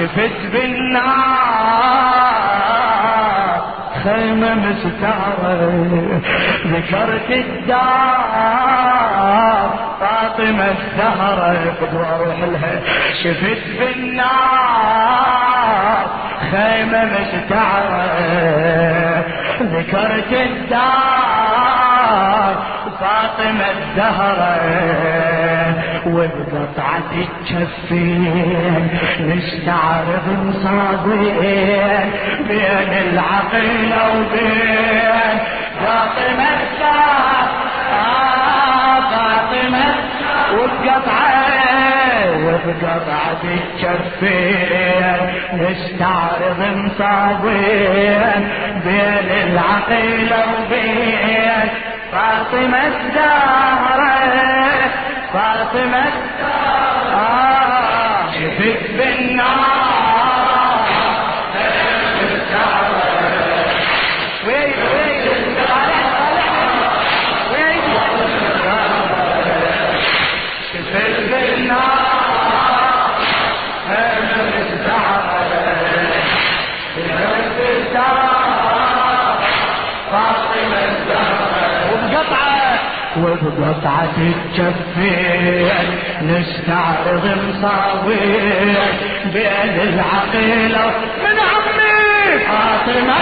شفت بالنار خيمة مستعرة ذكرت الدار فاطمة الزهرة قدوة أروح لها. شفت بالنار خيمة مستعرة ذكرت الدار فاطمة الزهرة وبقطعة الجفين نستعرض مصابين بين العقيلة وبين فاطمة الزهرة فاطمة وبقطعة وبقطعة الجفين نستعرض مصابين بين العقيلة وبين فاطمة الزهرة فاطمة آه شفت بالنار. وبقطعة الجفين نستعرض مصاوين بين العقيلة من عمي. فاطمة.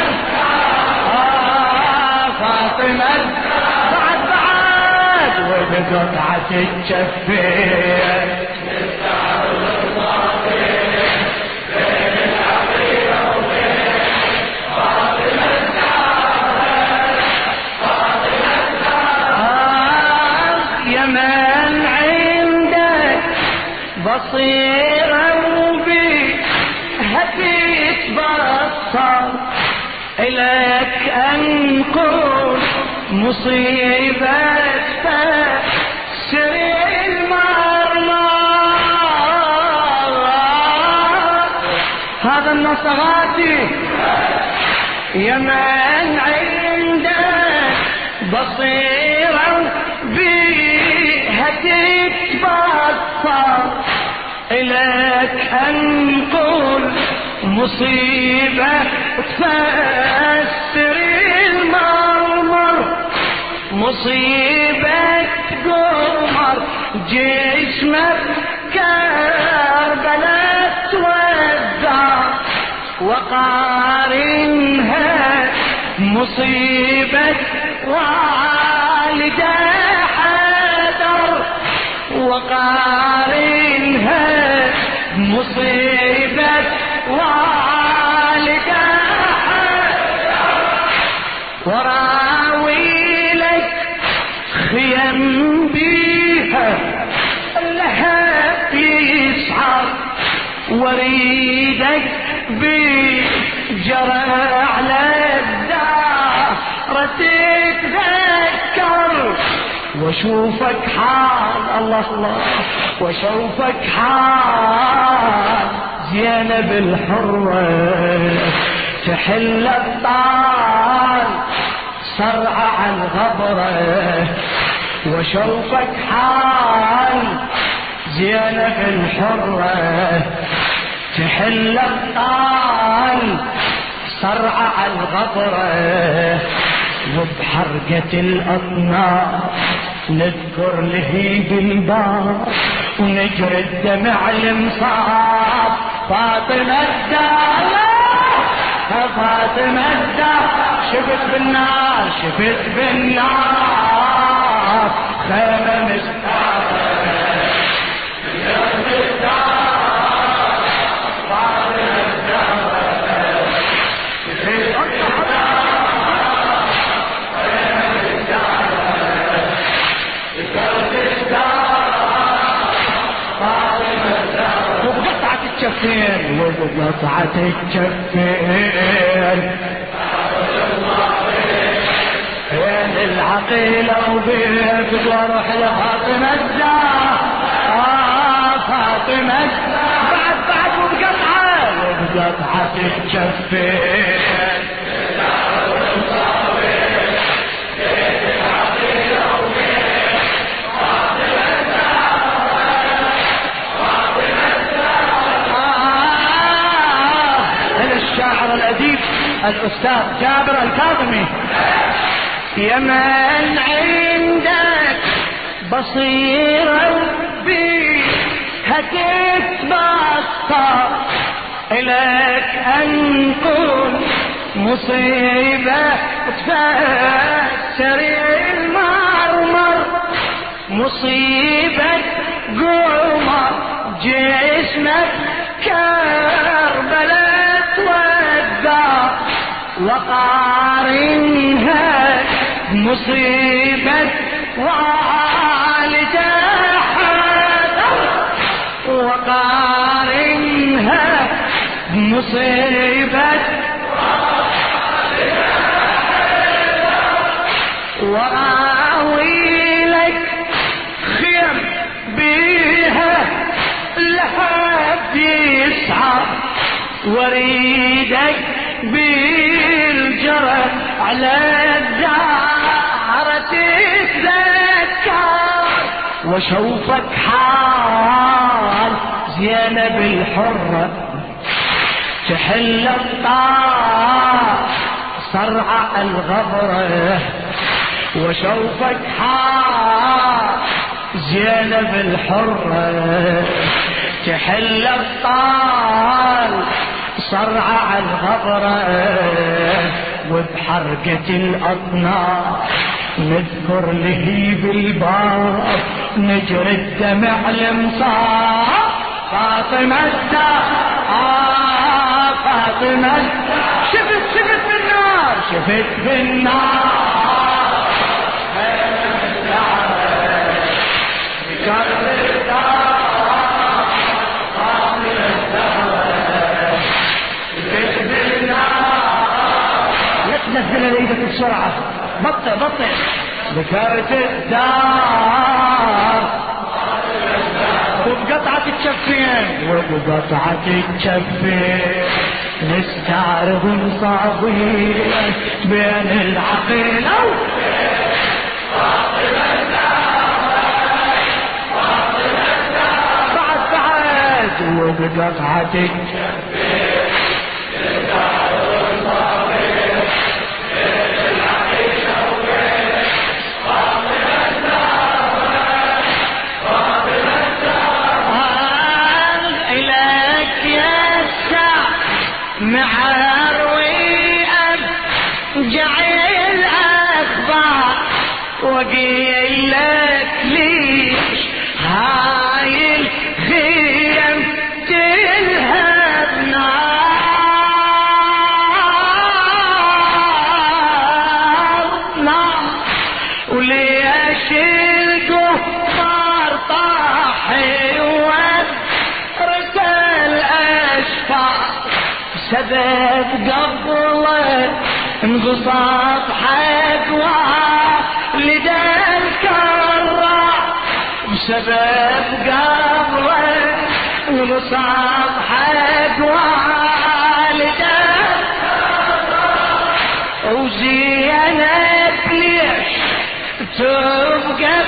فاطمة. بعد بعد. وبقطعة الجفين بصيرة وبي هديت بصر. إليك أنقل مصيبة سري المرمى. هذا النصراتي يا من عندك بصيرة تتبصر إليك أنقل مصيبة تفسر المرمر مصيبة قمر جسمك كربلاء توزع وقارنها مصيبة والدة مصيبة والدة وراوي لك خيم بيها. لها يسعر وريدك بجرى على الدار تتذكر وأشوفك. حال الله الله. واشوفك حال زينب الحرة تحل الطال صرع على الغبرة واشوفك حال زينب الحرة تحل الطال صرع على الغبرة وبحرقة الأطنار نذكر لهيب البار. ونجري الدمع المصاب فاطمة الدار فاطمة الدار شفت بالنار شفت بالنار. خيمة مستعرة الجفين وبقطعة الجفين بين العقيلة وبيت وأروح لفاطمة الزهر آه فاطمة بعد بعد وبقطعة وبقطعة الجفين الأستاذ جابر الكاظمي. يا من عندك بصيرة بي هتتبطل إليك أنقل مصيبة تفسر المرمر. مصيبة قمر جسمك وقارنها مصيبة والدة وقارنها مصيبة وراوي لك خيم بيها لحد يسعى وريدك بالجرى على الدار تتذكر وشوفك حال زينب الحرة تحل الطار صرع الغبرة وشوفك حار زينب الحرة تحل الطال صرع الغبرة وبحركة الأطنار نذكر لهيب الباب نجري الدمع المصاب فاطمة آه فاطمة شفت شفت بالنار. شفت بالنار. بسرعة. بطئ بطئ. ذكرت الدار وبقطعة الشفين وبقطعة الشفين نستعرض صابين بين العقل بعد بعد. وبقطعة الشفين مع الرئاب جعل الأخبار وقيل حق والد الكرة بسبب انقصاص حق والد وزينب ليش تبقى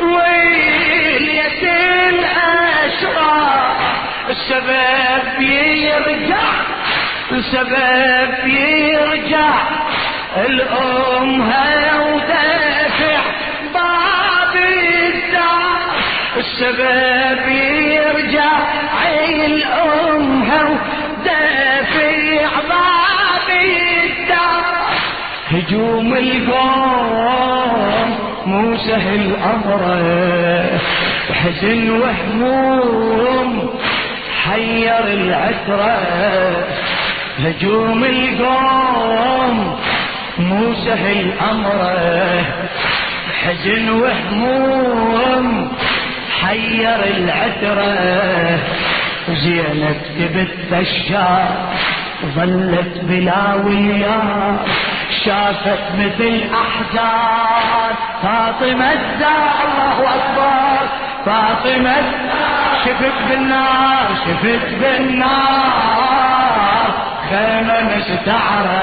ويلية الأشرار السبب يرجع السبب يرجع الأمها ودافع باب الدار السبب يرجع الأمها ودافع باب الدار هجوم القوم مو سهل أمره حزن وهموم حير العترة هجوم القوم مو سهل أمره حزن وهموم حير العترة زينب تبت الشار ظلت بلا وياه شافت مثل أحزان. فاطمة الزهراء الله أكبر. فاطمة شفت بالنار شفت بالنار. خيمة مستعرة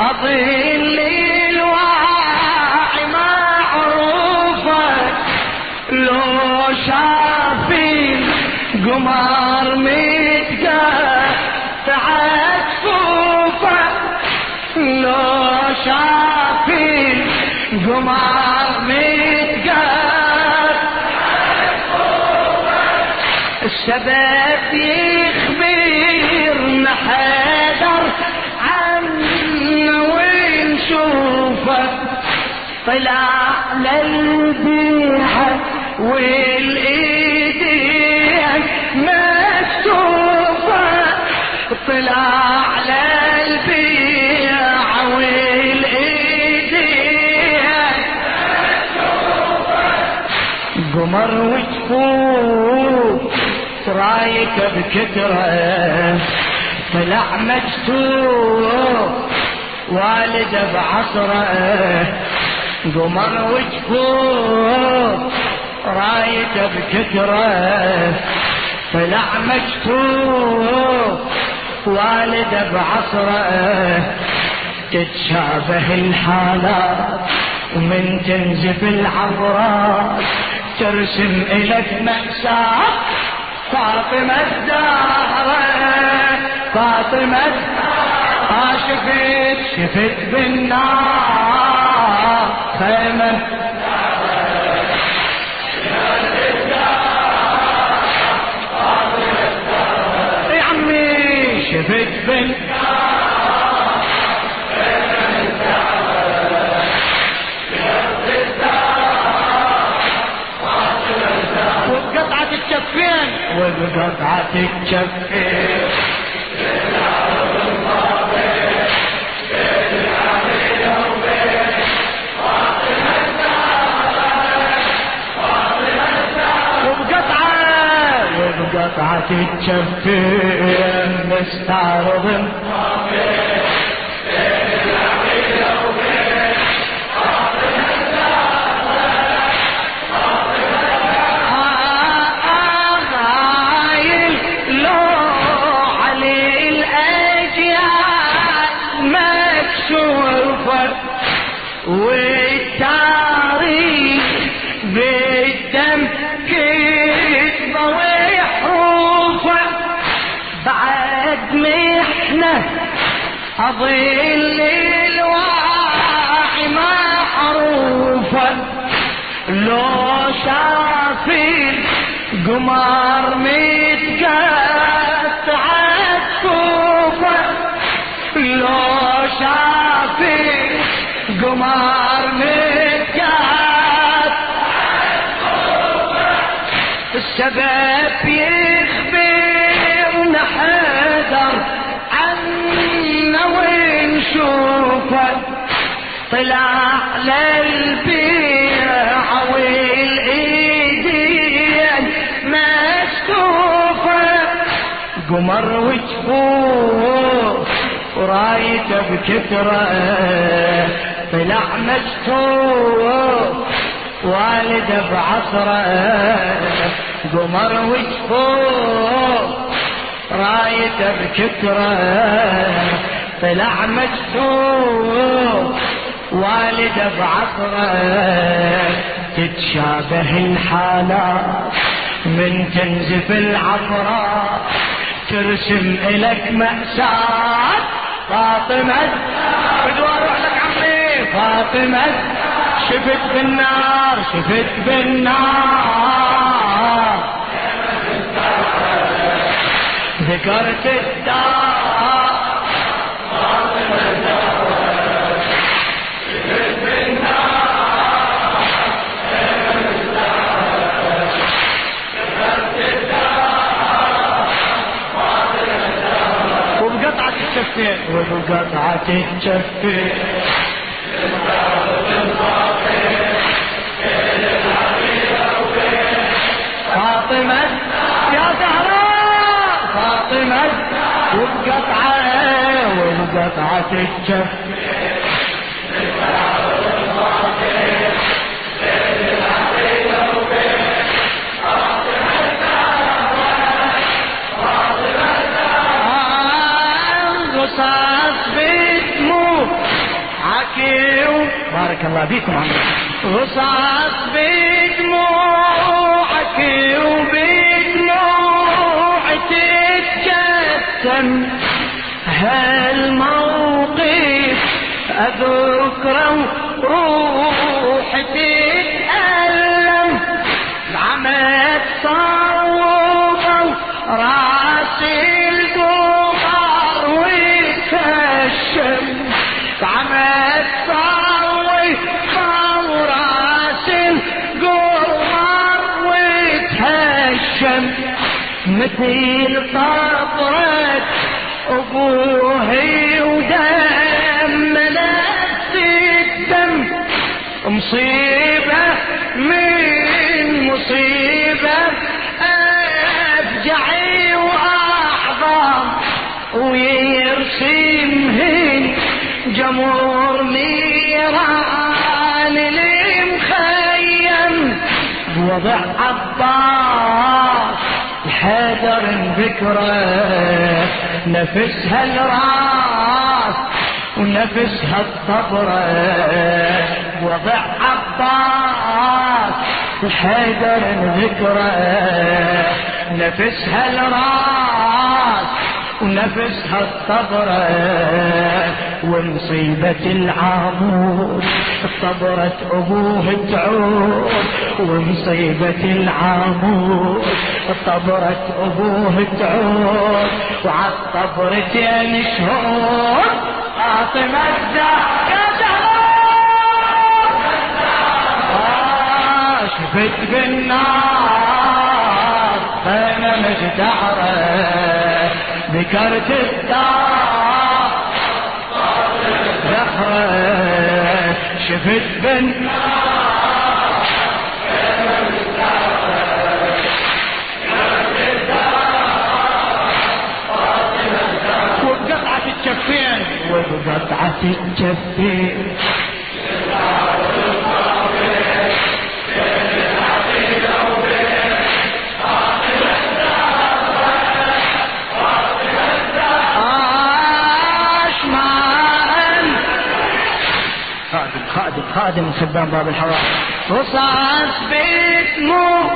أظل الواعي معروفة لو شافي قمر متقطع صفوفة لو شافي قمر متقطع الشباب طلع للبيعة والايدين مكتوفة طلع للبيعة والايدين قمر وجفوف رايك بكترة طلع مكتوف والد بعصره. قمر وجفوف رايته بكثرة طلع مكتوب والده بعصره تتشابه الحالات ومن تنزف العبرات ترسم إلك مأساة فاطمة الزهرة فاطمة ما شفت شفت بالنار. خيمة. يا عمي شفت بن وبقطعة الكفين. وبقطعة الكفين. قطعة الجفين مستعرض. أظل الواعي معروفة لو شافي قمر متقطع الكوفة لو شافي قمر متقطع السبب يخبرنا طلع للبيع والإيدين مسكوفة قمر وجفوف ورايته بكثرة. طلع مشتوف والده بعصره. قمر وجفوف رايته بكثرة. طلع مكتوب والده بعصره تتشابه الحالات من تنزف العفرات ترسم إلك مأساة. فاطمة بدو أروح لك عمي. فاطمة شفت بالنار شفت بالنار. ذكرت الدار. وبقطعة الجفين فاطمة يا زهراء فاطمة وبقطعة وبقطعة الجفين رصاص بدموعك وبدموع تتكتم. هالموقف أذكره مثل طبرة أبوهي ودم نفس الدم. مصيبة من مصيبة أفجعي وأعظم. ويرسمهن جمهور نيران المخيم بوضع عباس الحيدر ذكرى نفسها الراس ونفسها الطبرة وضع عباس الحيدر ذكرى نفسها الراس ونفسها الطبرة ومصيبة العامور. طبرة أبوه تعود ومصيبة العامور. طبرة أبوه تعود وعالطبرتين شهور. فاطمة الزهراء شفت بالنار مش تعرف ذكرت الدار. شفت بالنار وبقطعة الجفين وبقطعة الجفين خادم خدام باب الحوار رصاص بدموع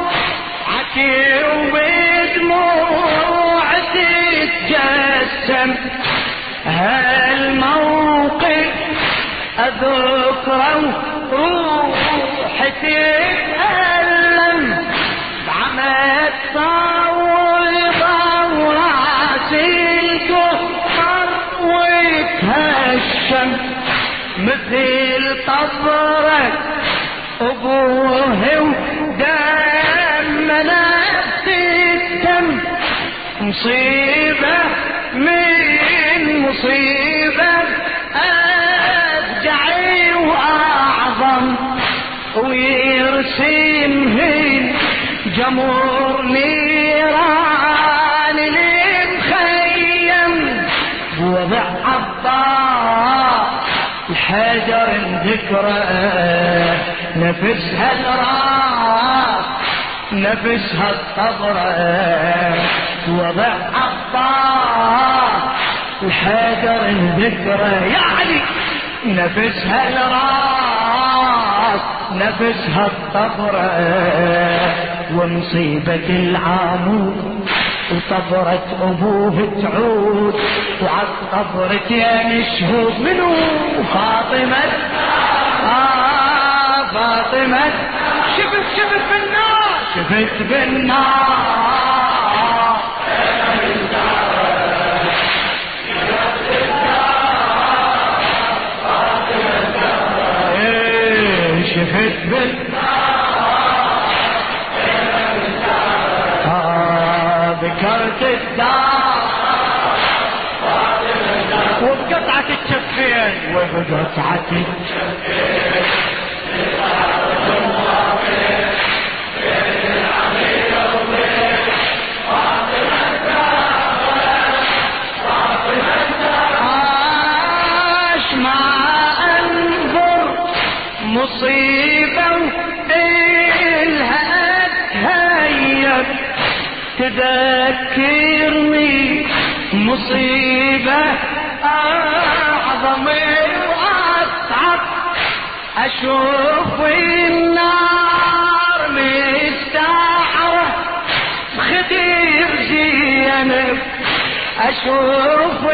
عكي وبدموع تتجسم هالموقف أذكره روحي تتألم بعمد صوبة وراسي الكفر ويتهشم مثل طبرك أبوه ودم نفس الدم مصيبة من مصيبة أفجعي وأعظم. ويرسمهن جمهور ذكرى نفسها الراس نفسها الطبرة وضع عطاء الحجر ذكرى يعني نفسها الراس نفسها الطبرة ومصيبة العامود وطبرة أبوه تعود وعالطبرة يا شهود منو؟ فاطمة فاطمة شفت شفت بالنار شفت بالنار إيه، شفت بالنار آه ذكرت الدار. وبقطعة وبقطعتي عاش مصيبة إلها تهيب تذكرني مصيبة أعظم وأصعب أشوف النار مستعرة خدير زينب. أشوف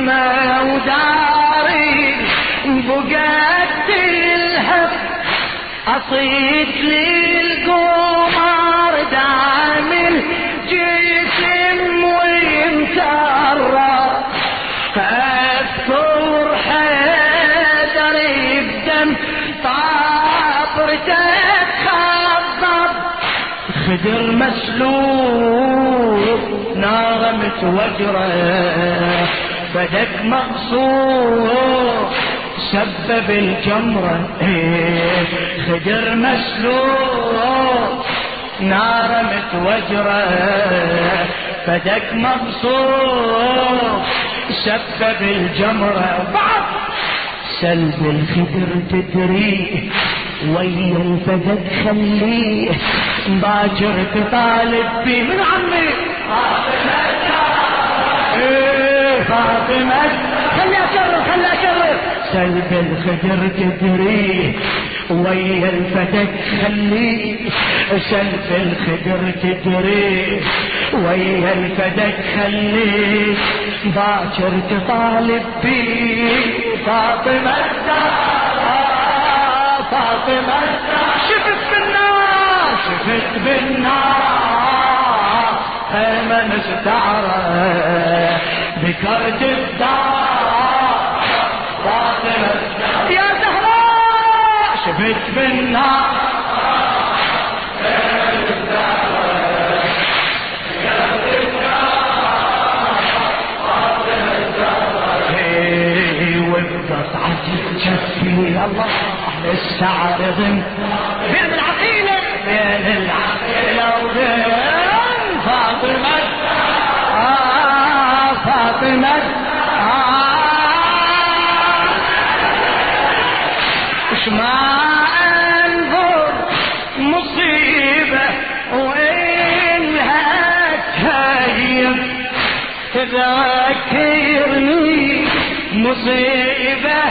فاطمة وداري بقت الهب. أصيد للقمر دعم الجسم ويمترى فأذكر حيدري بدم طاطرته تخضب. خدر مسلوب نار متوجرة فدك مقصور سبب الجمرة. خدر مسلوب نار متوجرة. فدك مقصور سبب الجمرة. بعض سلب الخدر تدري ويا الفدك خليه. باكر تطالب بي من عمي؟ فاطمة. خلي أكرر خلي أكرر. سلب الخدر تدري ويا الفدك خليه سلب الخدر تدري ويا الفدك خليه باكر تطالب بي. فاطمة. الزهراء فاطمة. الزهراء شفت بالنار شفت بالنار من استعرى ذكرت الدار. فاطمة يا زهراء! شفت بالنار وبقطعة الجفي الله نستعرض بين العقيلة. بين العقيلة. آه وش ما أنظر مصيبة وإنها تهيب تذكرني مصيبة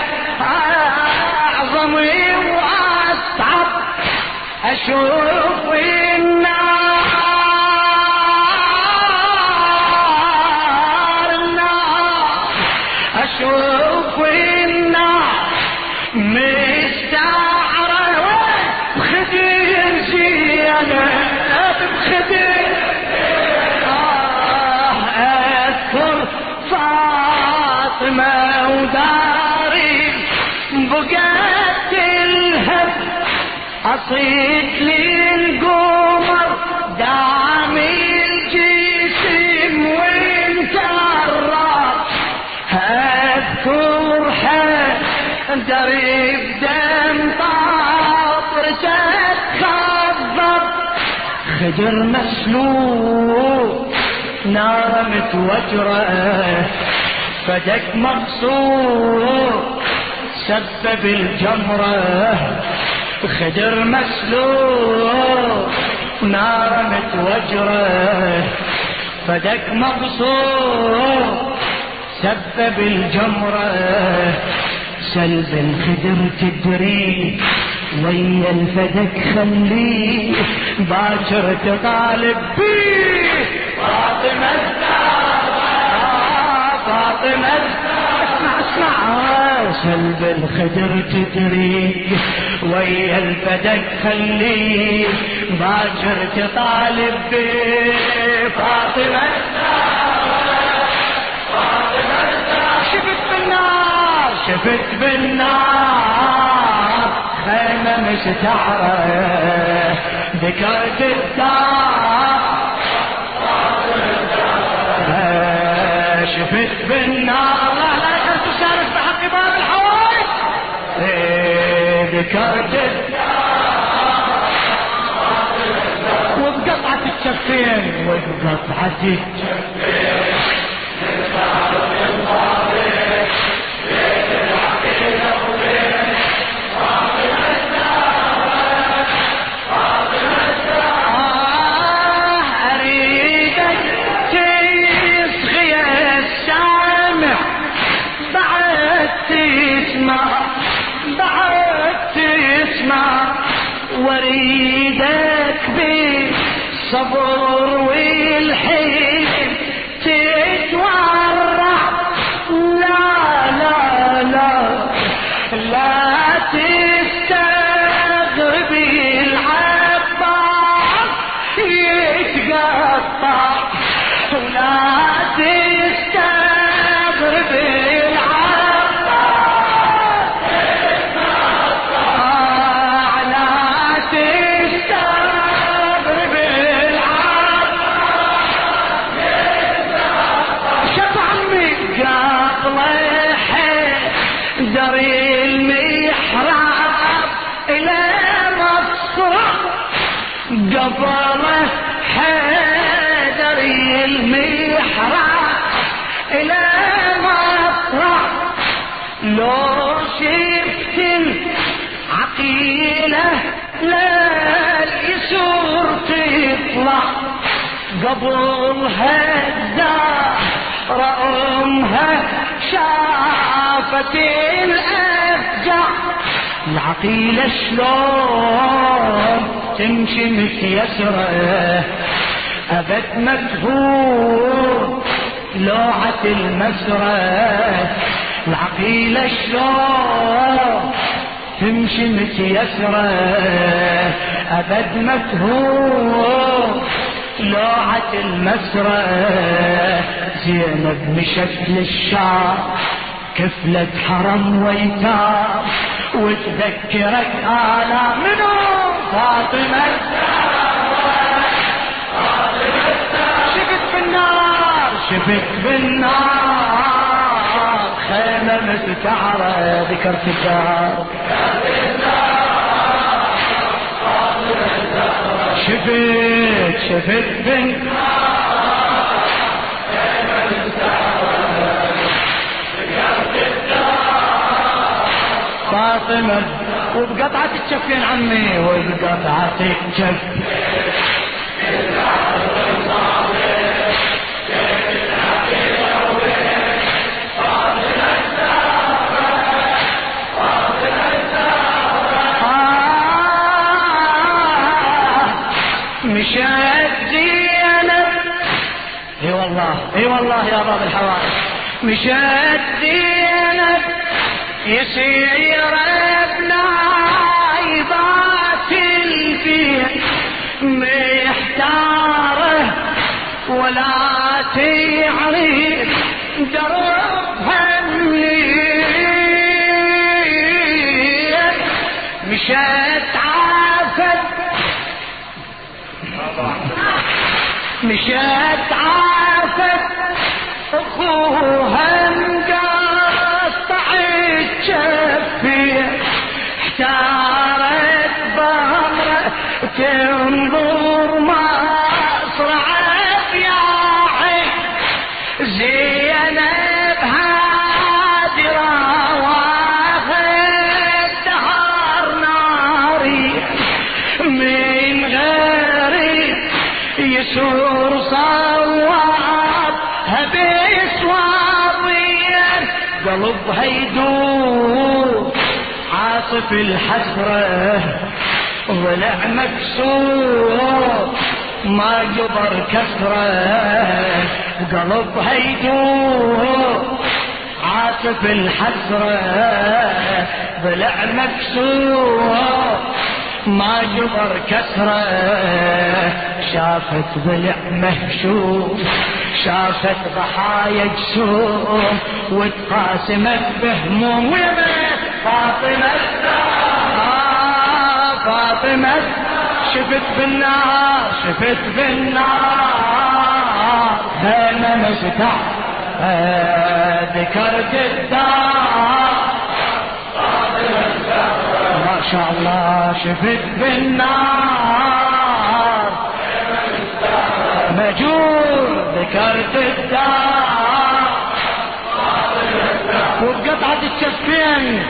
أعظم وأصعب. أشوف أصيد للقمر دعم الجسم وانت الراب اذكر حدري بدم طاطر تتخضب خدر مسلوب نار متوجرة فدك مقصور سبب الجمرة. خدر مسلوب نار متوجرة فدك مقصور سبب الجمرة. سلب الخدر تدري ويا الفدك خليه باكر تطالب بيه فاطمة فاطمة اسمع اسمع سلب الخدر تدري ويا الفدك خليه باكر تطالب بيه فاطمة شفت من شفت بالنار خيمة مستعرة ذكرت الدار شفت بالنار. ذكرت وبقطعة الشفين. وبقطعة الشفين. الله قبلها الدار أمها شافت الأفجع العقيلة شلون تمشي متيسرة أبد مكهور لوعة المسرة. العقيلة شلون تمشي متيسرة أبد مكهور لوعة المسرة زينب مشت للشعر كفلت حرم ويتام وتذكرك آلا منو؟ فاطمة شفت بالنار شفت بالنار خيمة مستعرة ذكرت الدار. شفت شفت بالنار فاطمة وبقطعة الشفين عمي وبقطعة الشف والله يا باب الحوائج. مشات زينب يسير ابن عيبات الفيل. محتاره ولا تعرف دربها منين مشت عافت. مشت عافت. اخوها مقطع الشفي احتارت بامره تنظر عاصف الحسرة ضلع مكسور ما جبر كسرة. قلبها يدور عاصف الحسرة ضلع مكسور ما جبر كسرة. شافت ضلع مهشوم شافت ضحايا جسوم وتقاسمت بهموم ويبت فاطمة آه فاطمة شفت بالنار شفت بالنار هنا مستع ذكرت الدار ما شاء الله شفت بالنار مجور ذكرت الدار وبقطعة الشفين